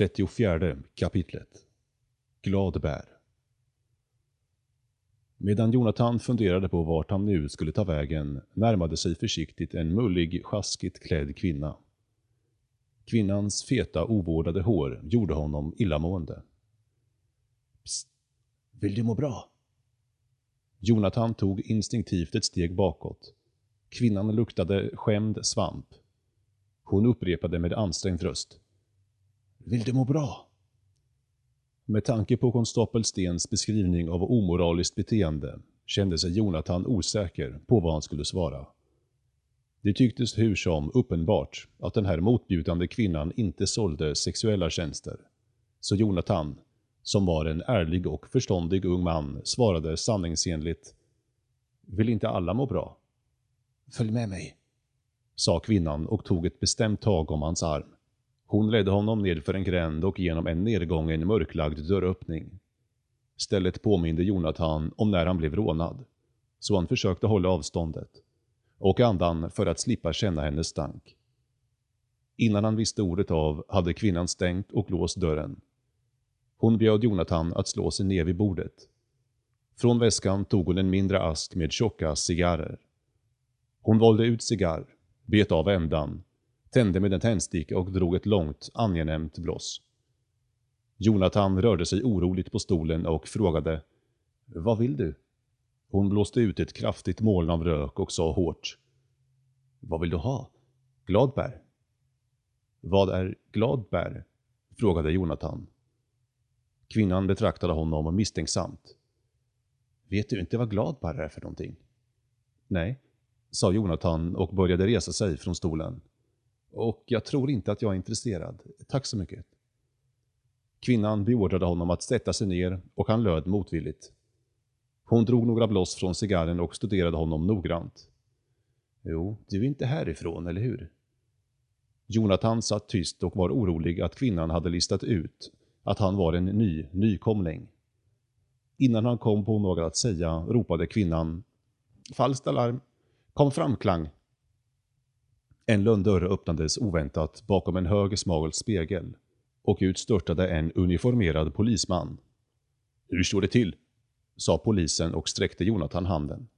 34 kapitlet Gladbär Medan Jonathan funderade på vart han nu skulle ta vägen närmade sig försiktigt en mullig, sjaskigt klädd kvinna. Kvinnans feta, ovårdade hår gjorde honom illamående. Psst, vill du må bra? Jonathan tog instinktivt ett steg bakåt. Kvinnan luktade skämd svamp. Hon upprepade med ansträngd röst. Vill du må bra? Med tanke på konstapel Stens beskrivning av omoraliskt beteende kände sig Jonathan osäker på vad han skulle svara. Det tycktes hur som uppenbart att den här motbjudande kvinnan inte sålde sexuella tjänster. Så Jonathan, som var en ärlig och förståndig ung man, svarade sanningsenligt Vill inte alla må bra? Följ med mig, sa kvinnan och tog ett bestämt tag om hans arm. Hon ledde honom nedför en gränd och genom en nedgången mörklagd dörröppning. Stället påminde Jonathan om när han blev rånad, så han försökte hålla avståndet och andan för att slippa känna hennes stank. Innan han visste ordet av hade kvinnan stängt och låst dörren. Hon bjöd Jonathan att slå sig ner vid bordet. Från väskan tog hon en mindre ask med tjocka cigarrer. Hon valde ut cigarr, bet av ändan tände med en tändsticka och drog ett långt, angenämt bloss. Jonathan rörde sig oroligt på stolen och frågade Vad vill du? Hon blåste ut ett kraftigt moln av rök och sa hårt Vad vill du ha? Gladbär? Vad är gladbär? frågade Jonathan. Kvinnan betraktade honom misstänksamt. Vet du inte vad gladbär är för någonting? Nej, sa Jonathan och började resa sig från stolen. Och jag tror inte att jag är intresserad. Tack så mycket. Kvinnan beordrade honom att sätta sig ner och han löd motvilligt. Hon drog några bloss från cigarren och studerade honom noggrant. Jo, du är inte härifrån, eller hur? Jonathan satt tyst och var orolig att kvinnan hade listat ut att han var en ny nykomling. Innan han kom på något att säga ropade kvinnan Falskt alarm! Kom fram, Klang! En lönndörr öppnades oväntat bakom en hög smal spegel och ut störtade en uniformerad polisman. Hur står det till? sa polisen och sträckte Jonathan handen.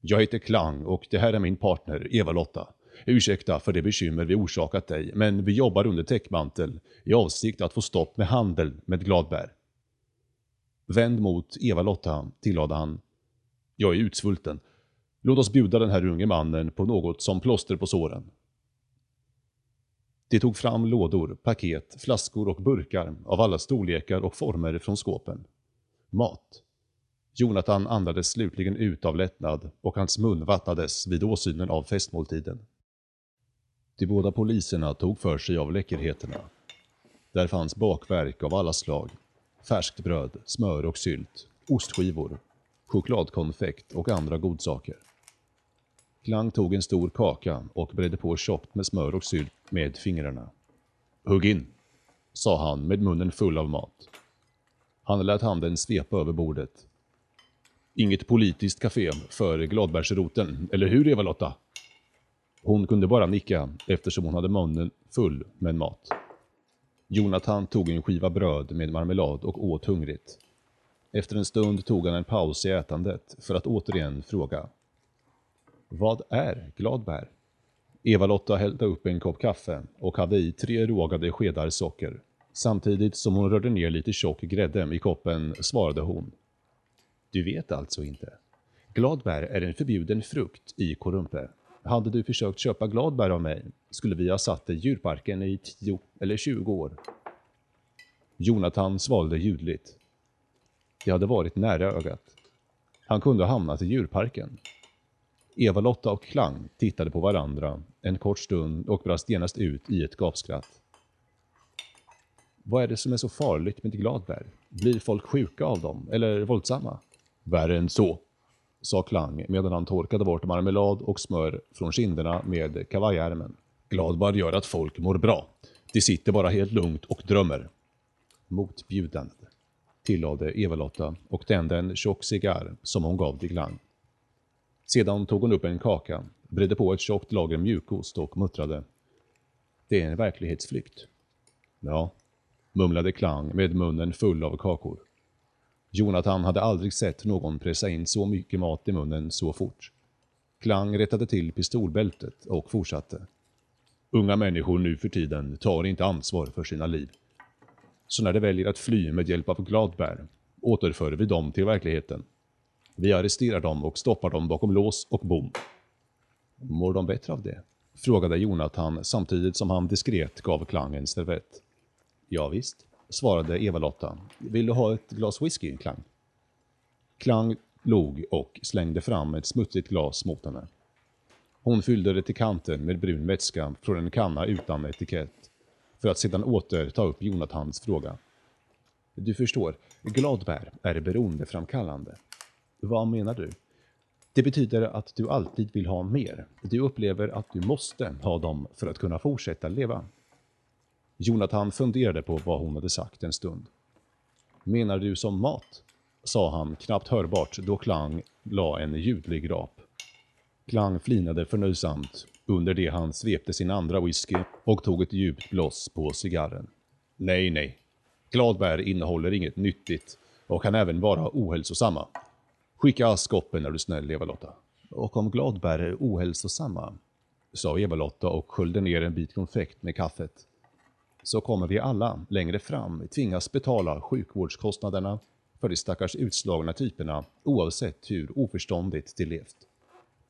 Jag heter Klang och det här är min partner Eva-Lotta. Ursäkta för det bekymmer vi orsakat dig, men vi jobbar under täckmantel i avsikt att få stopp med handel med gladbär. Vänd mot Eva-Lotta, tillade han. Jag är utsvulten Låt oss bjuda den här unge mannen på något som plåster på såren. De tog fram lådor, paket, flaskor och burkar av alla storlekar och former från skåpen. Mat. Jonathan andades slutligen ut av lättnad och hans mun vattnades vid åsynen av festmåltiden. De båda poliserna tog för sig av läckerheterna. Där fanns bakverk av alla slag. Färskt bröd, smör och sylt, ostskivor, chokladkonfekt och andra godsaker. Klang tog en stor kaka och bredde på tjockt med smör och sylt med fingrarna. Hugg in, sa han med munnen full av mat. Han lät handen svepa över bordet. Inget politiskt café för gladbärsroten, eller hur Eva-Lotta? Hon kunde bara nicka eftersom hon hade munnen full med mat. Jonathan tog en skiva bröd med marmelad och åt hungrigt. Efter en stund tog han en paus i ätandet för att återigen fråga. Vad är gladbär? Eva-Lotta hällde upp en kopp kaffe och hade i tre rågade skedar socker. Samtidigt som hon rörde ner lite tjock grädde i koppen svarade hon. Du vet alltså inte? Gladbär är en förbjuden frukt i Korumpe. Hade du försökt köpa gladbär av mig skulle vi ha satt dig i djurparken i 10 eller 20 år. Jonathan svalde ljudligt. Det hade varit nära ögat. Han kunde ha hamnat i djurparken. Eva-Lotta och Klang tittade på varandra en kort stund och brast genast ut i ett gapskratt. Vad är det som är så farligt med gladbär? Blir folk sjuka av dem, eller våldsamma? Värre än så, sa Klang medan han torkade bort marmelad och smör från kinderna med kavajärmen. Gladbär gör att folk mår bra. De sitter bara helt lugnt och drömmer. Motbjudande, tillade Eva-Lotta och tände en tjock cigarr som hon gav till Klang. Sedan tog hon upp en kaka, bredde på ett tjockt lager mjukost och muttrade. Det är en verklighetsflykt. Ja, mumlade Klang med munnen full av kakor. Jonathan hade aldrig sett någon pressa in så mycket mat i munnen så fort. Klang rättade till pistolbältet och fortsatte. Unga människor nu för tiden tar inte ansvar för sina liv. Så när de väljer att fly med hjälp av gladbär återför vi dem till verkligheten. Vi arresterar dem och stoppar dem bakom lås och bom. Mår de bättre av det? Frågade Jonathan samtidigt som han diskret gav Klang en servett. Ja, visst, svarade Eva-Lotta. Vill du ha ett glas whisky, Klang? Klang log och slängde fram ett smutsigt glas mot henne. Hon fyllde det till kanten med brun vätska från en kanna utan etikett, för att sedan åter ta upp Jonathans fråga. Du förstår, gladbär är beroendeframkallande. Vad menar du? Det betyder att du alltid vill ha mer. Du upplever att du måste ha dem för att kunna fortsätta leva. Jonathan funderade på vad hon hade sagt en stund. Menar du som mat? sa han knappt hörbart då Klang la en ljudlig rap. Klang flinade förnöjsamt under det han svepte sin andra whisky och tog ett djupt bloss på cigarren. Nej, nej. Gladbär innehåller inget nyttigt och kan även vara ohälsosamma. Skicka askkoppen är du snäll, Eva-Lotta. Och om gladbär är ohälsosamma, sa Eva-Lotta och sköljde ner en bit konfekt med kaffet, så kommer vi alla längre fram tvingas betala sjukvårdskostnaderna för de stackars utslagna typerna oavsett hur oförståndigt de levt.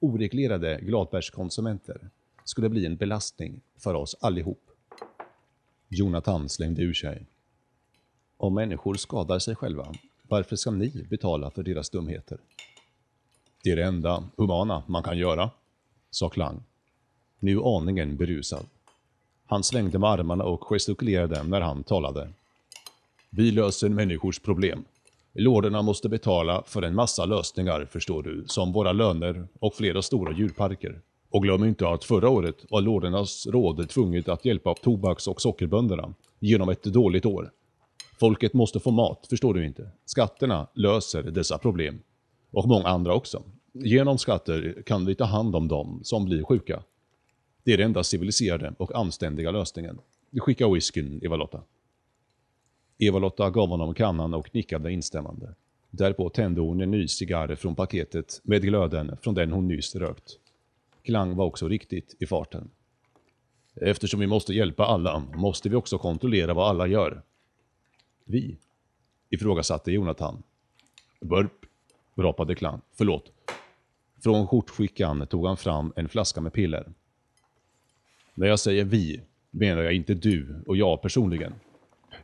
Oreglerade gladbärskonsumenter skulle bli en belastning för oss allihop. Jonathan slängde ur sig. Om människor skadar sig själva, varför ska ni betala för deras dumheter? Det är det enda humana man kan göra, sa Klang, nu aningen berusad. Han svängde med armarna och gestikulerade när han talade. Vi löser människors problem. Lorderna måste betala för en massa lösningar, förstår du, som våra löner och flera stora djurparker. Och glöm inte att förra året var lordernas råd tvunget att hjälpa tobaks och sockerbönderna genom ett dåligt år. Folket måste få mat, förstår du inte? Skatterna löser dessa problem. Och många andra också. Genom skatter kan vi ta hand om dem som blir sjuka. Det är den enda civiliserade och anständiga lösningen. Skicka whiskyn, Eva-Lotta. Eva-Lotta gav honom kannan och nickade instämmande. Därpå tände hon en ny cigarr från paketet med glöden från den hon nyss rökt. Klang var också riktigt i farten. Eftersom vi måste hjälpa alla måste vi också kontrollera vad alla gör. Vi? ifrågasatte Jonathan. Burp, rapade Klang. Förlåt. Från skjortskickan tog han fram en flaska med piller. När jag säger vi menar jag inte du och jag personligen.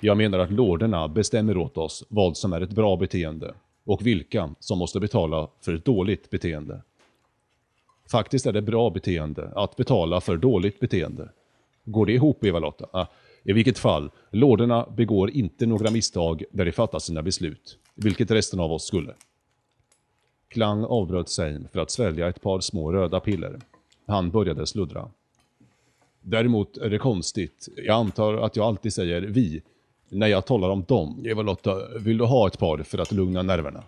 Jag menar att lorderna bestämmer åt oss vad som är ett bra beteende och vilka som måste betala för ett dåligt beteende. Faktiskt är det bra beteende att betala för dåligt beteende. Går det ihop, Eva-Lotta? Ah, i vilket fall, lorderna begår inte några misstag där de fattar sina beslut, vilket resten av oss skulle. Klang avbröt sig för att svälja ett par små röda piller. Han började sluddra. Däremot är det konstigt. Jag antar att jag alltid säger vi när jag talar om dem. Eva-Lotta, vill du ha ett par för att lugna nerverna?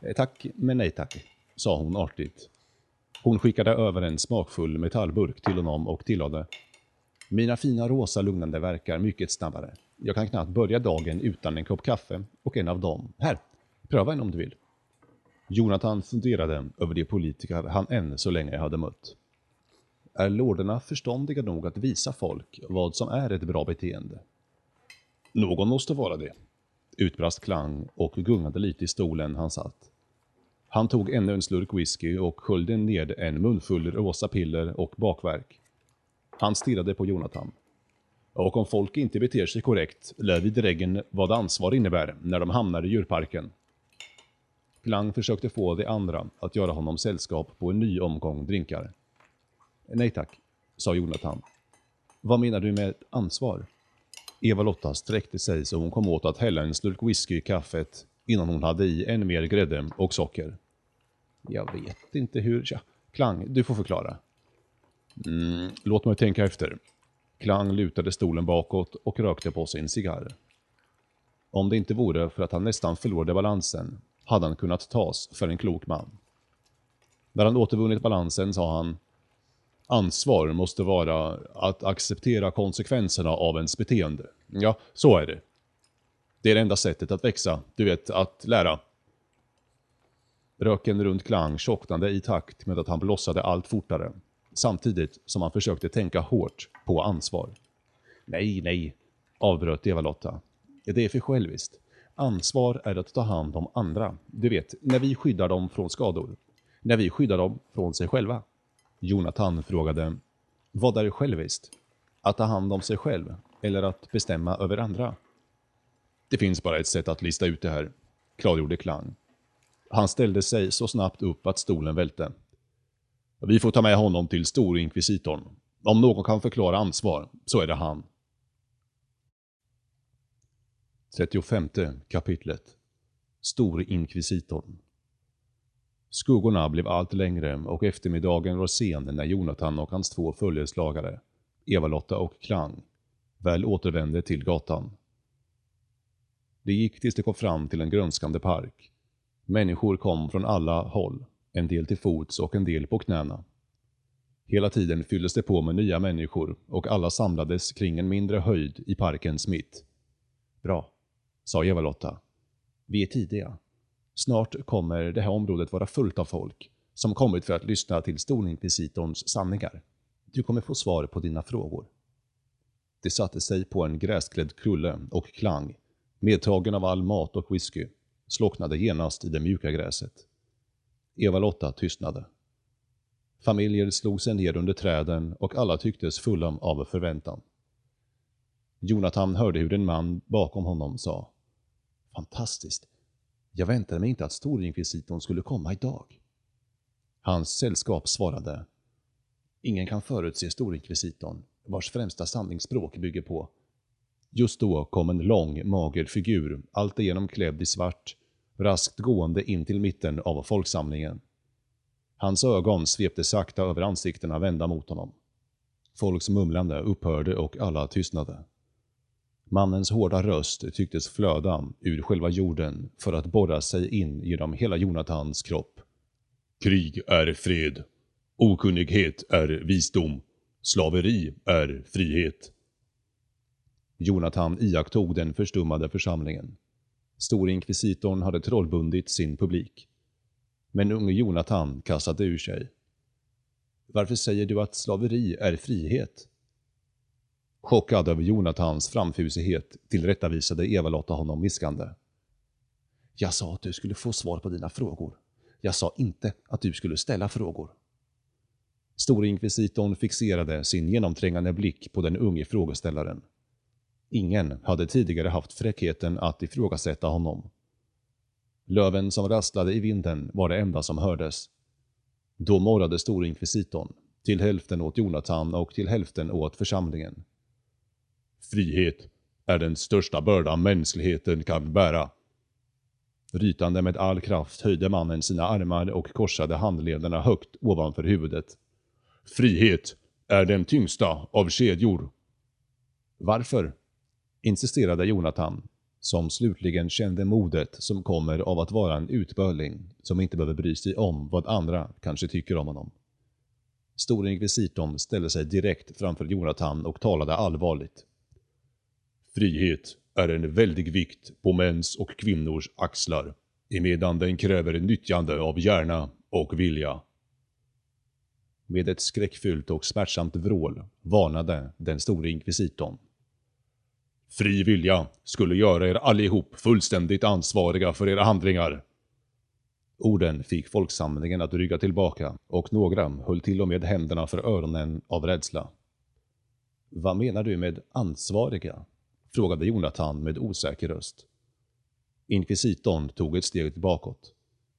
Eh, tack, men nej tack, sa hon artigt. Hon skickade över en smakfull metallburk till honom och tillade. Mina fina rosa lugnande verkar mycket snabbare. Jag kan knappt börja dagen utan en kopp kaffe och en av dem. Här, pröva en om du vill. Jonathan funderade över de politiker han än så länge hade mött. Är lorderna förståndiga nog att visa folk vad som är ett bra beteende? Någon måste vara det, utbrast Klang och gungade lite i stolen han satt. Han tog ännu en slurk whisky och sköljde ned en munfull rosa piller och bakverk. Han stirrade på Jonathan. Och om folk inte beter sig korrekt lär vi dräggen vad ansvar innebär när de hamnar i djurparken. Klang försökte få de andra att göra honom sällskap på en ny omgång drinkar. Nej tack, sa Jonathan. Vad menar du med ansvar? Eva-Lotta sträckte sig så hon kom åt att hälla en slurk whisky i kaffet innan hon hade i ännu mer grädde och socker. Jag vet inte hur... Ja, Klang, du får förklara. Mm, låt mig tänka efter. Klang lutade stolen bakåt och rökte på sin cigarr. Om det inte vore för att han nästan förlorade balansen hade han kunnat tas för en klok man. När han återvunnit balansen sa han Ansvar måste vara att acceptera konsekvenserna av ens beteende. Ja, så är det. Det är det enda sättet att växa, du vet, att lära. Röken runt Klang tjocknade i takt med att han blossade allt fortare, samtidigt som han försökte tänka hårt på ansvar. Nej, nej, avbröt Eva-Lotta. Det är för själviskt. Ansvar är att ta hand om andra. Du vet, när vi skyddar dem från skador. När vi skyddar dem från sig själva. Jonathan frågade, vad är själviskt? Att ta hand om sig själv eller att bestämma över andra? Det finns bara ett sätt att lista ut det här, klargjorde Klang. Han ställde sig så snabbt upp att stolen välte. Vi får ta med honom till storinkvisitorn. Om någon kan förklara ansvar, så är det han. 35 kapitlet Storinkvisitorn Skuggorna blev allt längre och eftermiddagen var sen när Jonathan och hans två följeslagare, Eva-Lotta och Klang, väl återvände till gatan. Det gick tills de kom fram till en grönskande park. Människor kom från alla håll, en del till fots och en del på knäna. Hela tiden fylldes det på med nya människor och alla samlades kring en mindre höjd i parkens mitt. Bra, sa Eva-Lotta. Vi är tidiga. Snart kommer det här området vara fullt av folk som kommit för att lyssna till Stolinkvisitorns sanningar. Du kommer få svar på dina frågor. De satte sig på en gräsklädd krulle och klang, medtagen av all mat och whisky, slocknade genast i det mjuka gräset. Eva-Lotta tystnade. Familjer slog sig ner under träden och alla tycktes fulla av förväntan. Jonathan hörde hur en man bakom honom sa Fantastiskt. Jag väntade mig inte att storinkvisitorn skulle komma idag. Hans sällskap svarade Ingen kan förutse storinkvisitorn, vars främsta sanningsspråk bygger på Just då kom en lång, mager figur, alltigenom klädd i svart, raskt gående in till mitten av folksamlingen. Hans ögon svepte sakta över ansiktena vända mot honom. Folks mumlande upphörde och alla tystnade. Mannens hårda röst tycktes flöda ur själva jorden för att borra sig in genom hela Jonathans kropp. Krig är fred. Okunnighet är visdom. Slaveri är frihet. Jonathan iakttog den förstummade församlingen. Storinkvisitorn hade trollbundit sin publik. Men unge Jonathan kastade ur sig. Varför säger du att slaveri är frihet? Chockad över Jonathans framfusighet tillrättavisade Eva-Lotta honom viskande. Jag sa att du skulle få svar på dina frågor. Jag sa inte att du skulle ställa frågor. Storinkvisitorn fixerade sin genomträngande blick på den unge frågeställaren. Ingen hade tidigare haft fräckheten att ifrågasätta honom. Löven som rasslade i vinden var det enda som hördes. Då morrade storinkvisitorn, till hälften åt Jonathan och till hälften åt församlingen. Frihet är den största börda mänskligheten kan bära. Rytande med all kraft höjde mannen sina armar och korsade handlederna högt ovanför huvudet. Frihet är den tyngsta av kedjor. Varför? Insisterade Jonathan, som slutligen kände modet som kommer av att vara en utböling som inte behöver bry sig om vad andra kanske tycker om honom. Storinkvisitorn ställde sig direkt framför Jonathan och talade allvarligt. Frihet är en väldig vikt på mäns och kvinnors axlar, emedan den kräver nyttjande av hjärna och vilja. Med ett skräckfyllt och smärtsamt vrål varnade den store inkvisitorn. Fri vilja skulle göra er allihop fullständigt ansvariga för era handlingar. Orden fick folksamlingen att rygga tillbaka och några höll till och med händerna för öronen av rädsla. Vad menar du med ansvariga? frågade Jonathan med osäker röst. Inkvisitorn tog ett steg bakåt.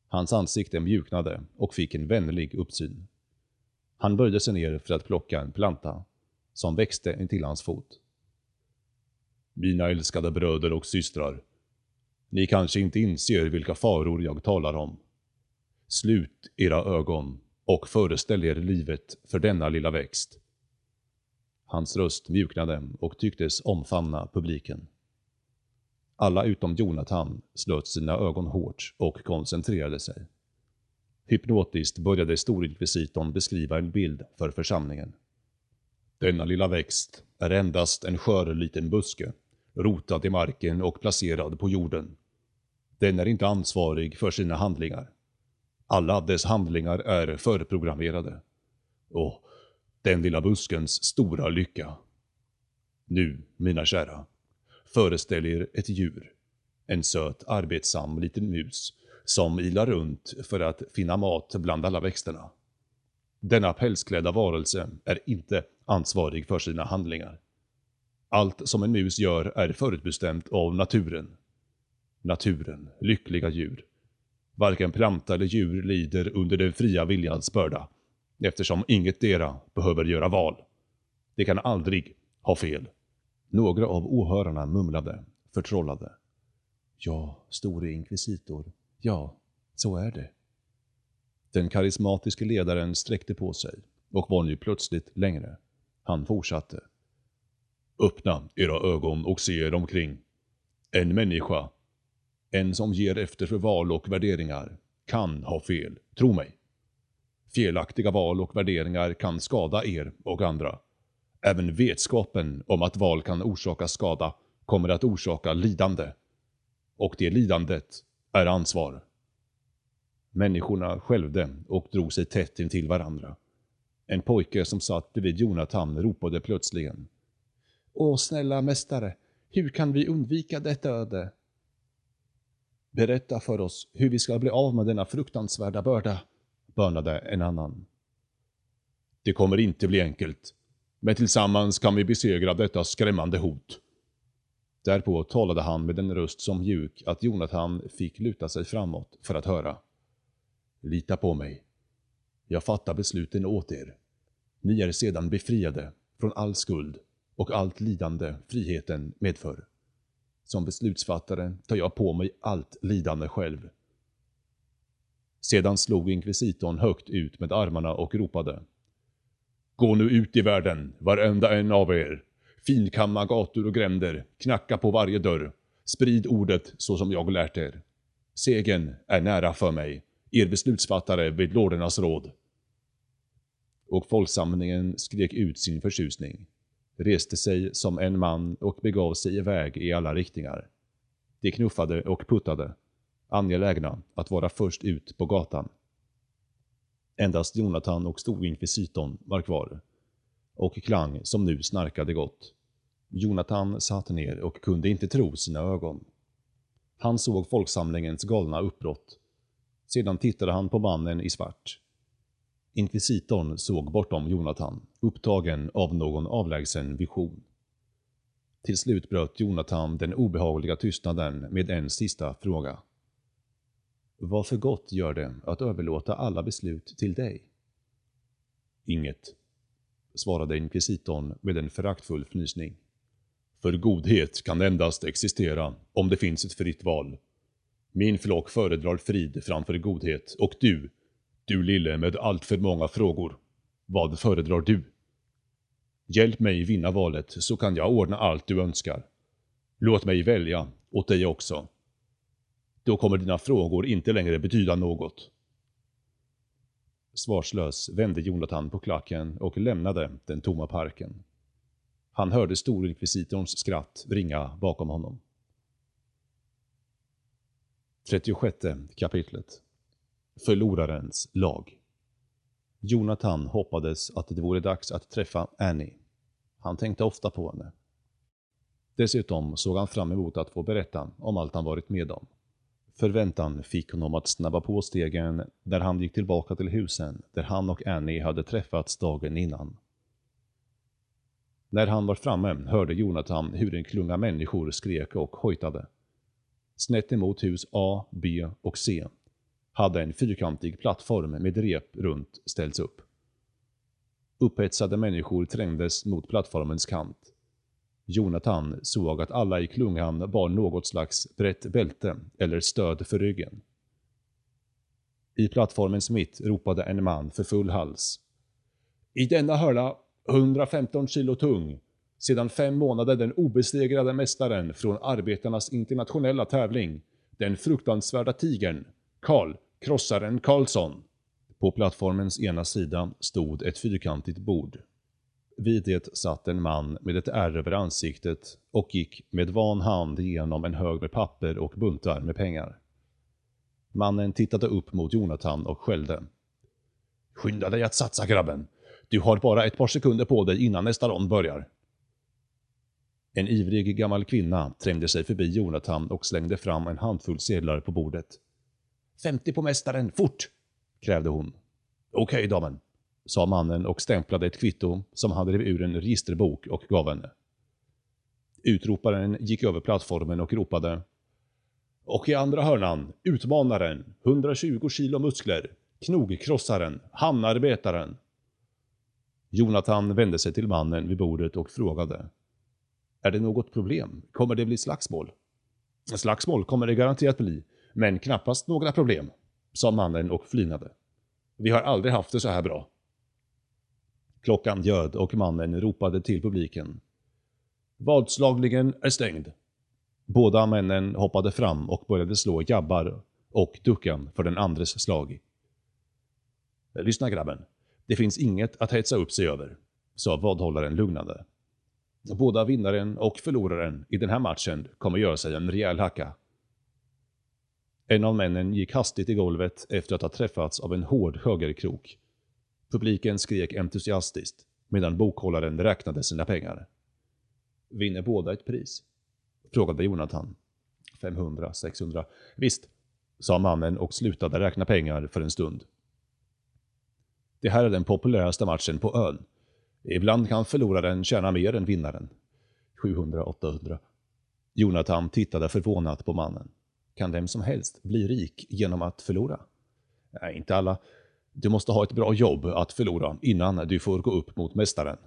Hans ansikte mjuknade och fick en vänlig uppsyn. Han böjde sig ner för att plocka en planta, som växte intill hans fot. Mina älskade bröder och systrar. Ni kanske inte inser vilka faror jag talar om. Slut era ögon och föreställ er livet för denna lilla växt. Hans röst mjuknade och tycktes omfamna publiken. Alla utom Jonathan slöt sina ögon hårt och koncentrerade sig. Hypnotiskt började storinkvisitorn beskriva en bild för församlingen. Denna lilla växt är endast en skör liten buske, rotad i marken och placerad på jorden. Den är inte ansvarig för sina handlingar. Alla dess handlingar är förprogrammerade. Och den lilla buskens stora lycka. Nu, mina kära, föreställ er ett djur. En söt, arbetsam liten mus som ilar runt för att finna mat bland alla växterna. Denna pälsklädda varelse är inte ansvarig för sina handlingar. Allt som en mus gör är förutbestämt av naturen. Naturen, lyckliga djur. Varken planta eller djur lider under den fria viljans börda, eftersom inget dera behöver göra val. Det kan aldrig ha fel. Några av åhörarna mumlade, förtrollade. Ja, store inkvisitor. Ja, så är det. Den karismatiske ledaren sträckte på sig och var nu plötsligt längre. Han fortsatte. Öppna era ögon och se er omkring. En människa, en som ger efter för val och värderingar, kan ha fel, tro mig. Felaktiga val och värderingar kan skada er och andra. Även vetskapen om att val kan orsaka skada kommer att orsaka lidande. Och det lidandet är ansvar. Människorna skälvde och drog sig tätt intill varandra. En pojke som satt bredvid Jonathan ropade plötsligen. Åh, snälla mästare, hur kan vi undvika detta öde? Berätta för oss hur vi ska bli av med denna fruktansvärda börda, bönade en annan. Det kommer inte bli enkelt, men tillsammans kan vi besegra detta skrämmande hot. Därpå talade han med en röst som mjuk att Jonathan fick luta sig framåt för att höra. Lita på mig. Jag fattar besluten åt er. Ni är sedan befriade från all skuld och allt lidande friheten medför. Som beslutsfattare tar jag på mig allt lidande själv. Sedan slog inkvisitorn högt ut med armarna och ropade. Gå nu ut i världen, varenda en av er. Finkamma gator och gränder, knacka på varje dörr. Sprid ordet så som jag lärt er. Segen är nära för mig, er beslutsfattare vid lordernas råd. Och folksamlingen skrek ut sin förtjusning, reste sig som en man och begav sig iväg i alla riktningar. De knuffade och puttade, angelägna att vara först ut på gatan. Endast Jonathan och storinkvisitorn var kvar, och Klang som nu snarkade gott. Jonathan satt ner och kunde inte tro sina ögon. Han såg folksamlingens galna uppbrott. Sedan tittade han på mannen i svart. Inkvisitorn såg bortom Jonathan, upptagen av någon avlägsen vision. Till slut bröt Jonathan den obehagliga tystnaden med en sista fråga. Vad för gott gör det att överlåta alla beslut till dig? Inget, svarade inkvisitorn med en föraktfull fnysning. För godhet kan endast existera om det finns ett fritt val. Min flock föredrar frid framför godhet och du, du lille med allt för många frågor. Vad föredrar du? Hjälp mig vinna valet så kan jag ordna allt du önskar. Låt mig välja åt dig också. Då kommer dina frågor inte längre betyda något. Svarslös vände Jonathan på klacken och lämnade den tomma parken. Han hörde storinkvisitorns skratt ringa bakom honom. 36 kapitlet Förlorarens lag Jonathan hoppades att det vore dags att träffa Annie. Han tänkte ofta på henne. Dessutom såg han fram emot att få berätta om allt han varit med om. Förväntan fick honom att snabba på stegen när han gick tillbaka till husen där han och Annie hade träffats dagen innan. När han var framme hörde Jonathan hur en klunga människor skrek och hojtade. Snett emot hus A, B och C hade en fyrkantig plattform med rep runt ställts upp. Upphetsade människor trängdes mot plattformens kant. Jonathan såg att alla i klungan bar något slags brett bälte eller stöd för ryggen. I plattformens mitt ropade en man för full hals. I denna hörla 115 kilo tung. Sedan fem månader den obesegrade mästaren från arbetarnas internationella tävling. Den fruktansvärda tigern. Karl, krossaren Karlsson. På plattformens ena sida stod ett fyrkantigt bord. Vid det satt en man med ett ärr över ansiktet och gick med van hand igenom en hög med papper och buntar med pengar. Mannen tittade upp mot Jonathan och skällde. Skynda dig att satsa grabben. Du har bara ett par sekunder på dig innan nästa rond börjar. En ivrig gammal kvinna trängde sig förbi Jonathan och slängde fram en handfull sedlar på bordet. 50 på mästaren, fort! krävde hon. Okej, okay, damen, sa mannen och stämplade ett kvitto som han drev ur en registerbok och gav henne. Utroparen gick över plattformen och ropade. Och i andra hörnan, utmanaren, 120 kilo muskler, knogkrossaren, hamnarbetaren. Jonathan vände sig till mannen vid bordet och frågade. Är det något problem? Kommer det bli slagsmål? Slagsmål kommer det garanterat bli, men knappast några problem, sa mannen och flinade. Vi har aldrig haft det så här bra. Klockan ljöd och mannen ropade till publiken. Vadslagningen är stängd. Båda männen hoppade fram och började slå jabbar och duckan för den andres slag. Lyssna grabben. Det finns inget att hetsa upp sig över, sa vadhållaren lugnande. Båda vinnaren och förloraren i den här matchen kommer göra sig en rejäl hacka. En av männen gick hastigt i golvet efter att ha träffats av en hård högerkrok. Publiken skrek entusiastiskt medan bokhållaren räknade sina pengar. Vinner båda ett pris? Frågade Jonathan. 500, 600. Visst, sa mannen och slutade räkna pengar för en stund. Det här är den populäraste matchen på ön. Ibland kan förloraren tjäna mer än vinnaren. 700, 800. Jonathan tittade förvånat på mannen. Kan vem som helst bli rik genom att förlora? Nej, inte alla. Du måste ha ett bra jobb att förlora innan du får gå upp mot mästaren.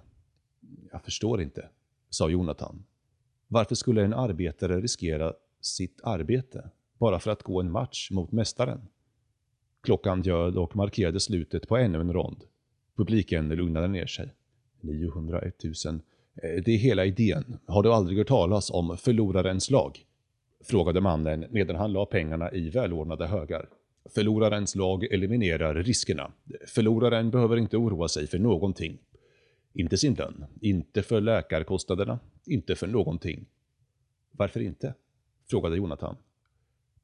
Jag förstår inte, sa Jonathan. Varför skulle en arbetare riskera sitt arbete bara för att gå en match mot mästaren? Klockan ljöd och markerade slutet på ännu en rond. Publiken lugnade ner sig. 900, 1000. Eh, det är hela idén. Har du aldrig hört talas om förlorarens lag? Frågade mannen medan han la pengarna i välordnade högar. Förlorarens lag eliminerar riskerna. Förloraren behöver inte oroa sig för någonting. Inte sin lön, inte för läkarkostnaderna, inte för någonting. Varför inte? Frågade Jonathan.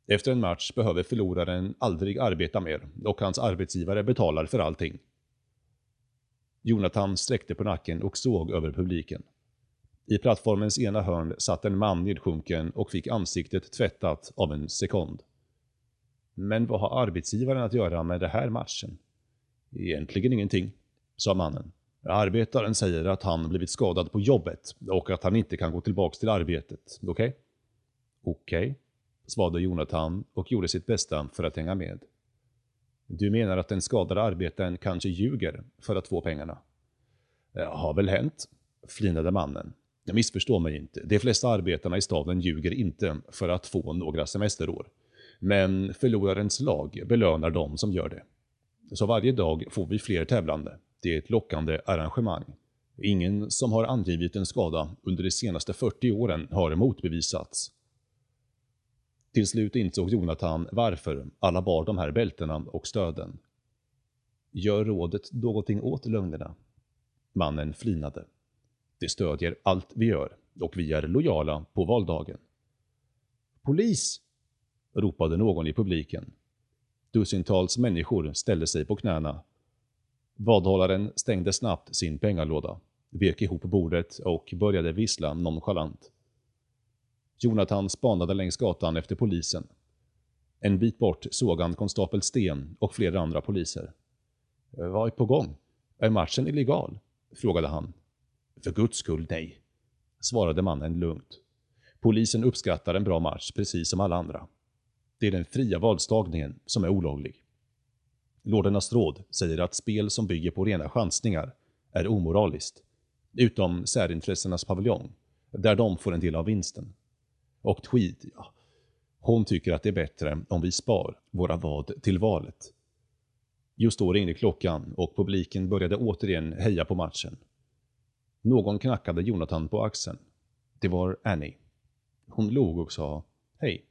Efter en match behöver förloraren aldrig arbeta mer och hans arbetsgivare betalar för allting. Jonathan sträckte på nacken och såg över publiken. I plattformens ena hörn satt en man nedsjunken och fick ansiktet tvättat av en sekond. Men vad har arbetsgivaren att göra med det här matchen? Egentligen ingenting, sa mannen. Arbetaren säger att han blivit skadad på jobbet och att han inte kan gå tillbaks till arbetet, okej? Okay? Okej, okay, svarade Jonathan och gjorde sitt bästa för att hänga med. Du menar att den skadade arbetaren kanske ljuger för att få pengarna? Det har väl hänt, flinade mannen. Jag missförstår mig inte. De flesta arbetarna i staden ljuger inte för att få några semesterår. Men förlorarens lag belönar de som gör det. Så varje dag får vi fler tävlande. Det är ett lockande arrangemang. Ingen som har angivit en skada under de senaste 40 åren har motbevisats. Till slut insåg Jonathan varför alla bar de här bältena och stöden. Gör rådet någonting åt lögnerna? Mannen flinade. Det stödjer allt vi gör och vi är lojala på valdagen. Polis! ropade någon i publiken. Dussintals människor ställde sig på knäna. Vadhållaren stängde snabbt sin pengalåda, vek ihop bordet och började vissla nonchalant. Jonathan spanade längs gatan efter polisen. En bit bort såg han konstapel Sten och flera andra poliser. Vad är på gång? Är matchen illegal? frågade han. För guds skull nej, svarade mannen lugnt. Polisen uppskattar en bra match precis som alla andra. Det är den fria valstagningen som är olaglig. Lordernas råd säger att spel som bygger på rena chansningar är omoraliskt, utom särintressenas paviljong, där de får en del av vinsten. Och skit, ja. Hon tycker att det är bättre om vi spar våra vad till valet. Just då ringde klockan och publiken började återigen heja på matchen. Någon knackade Jonathan på axeln. Det var Annie. Hon log och sa Hej.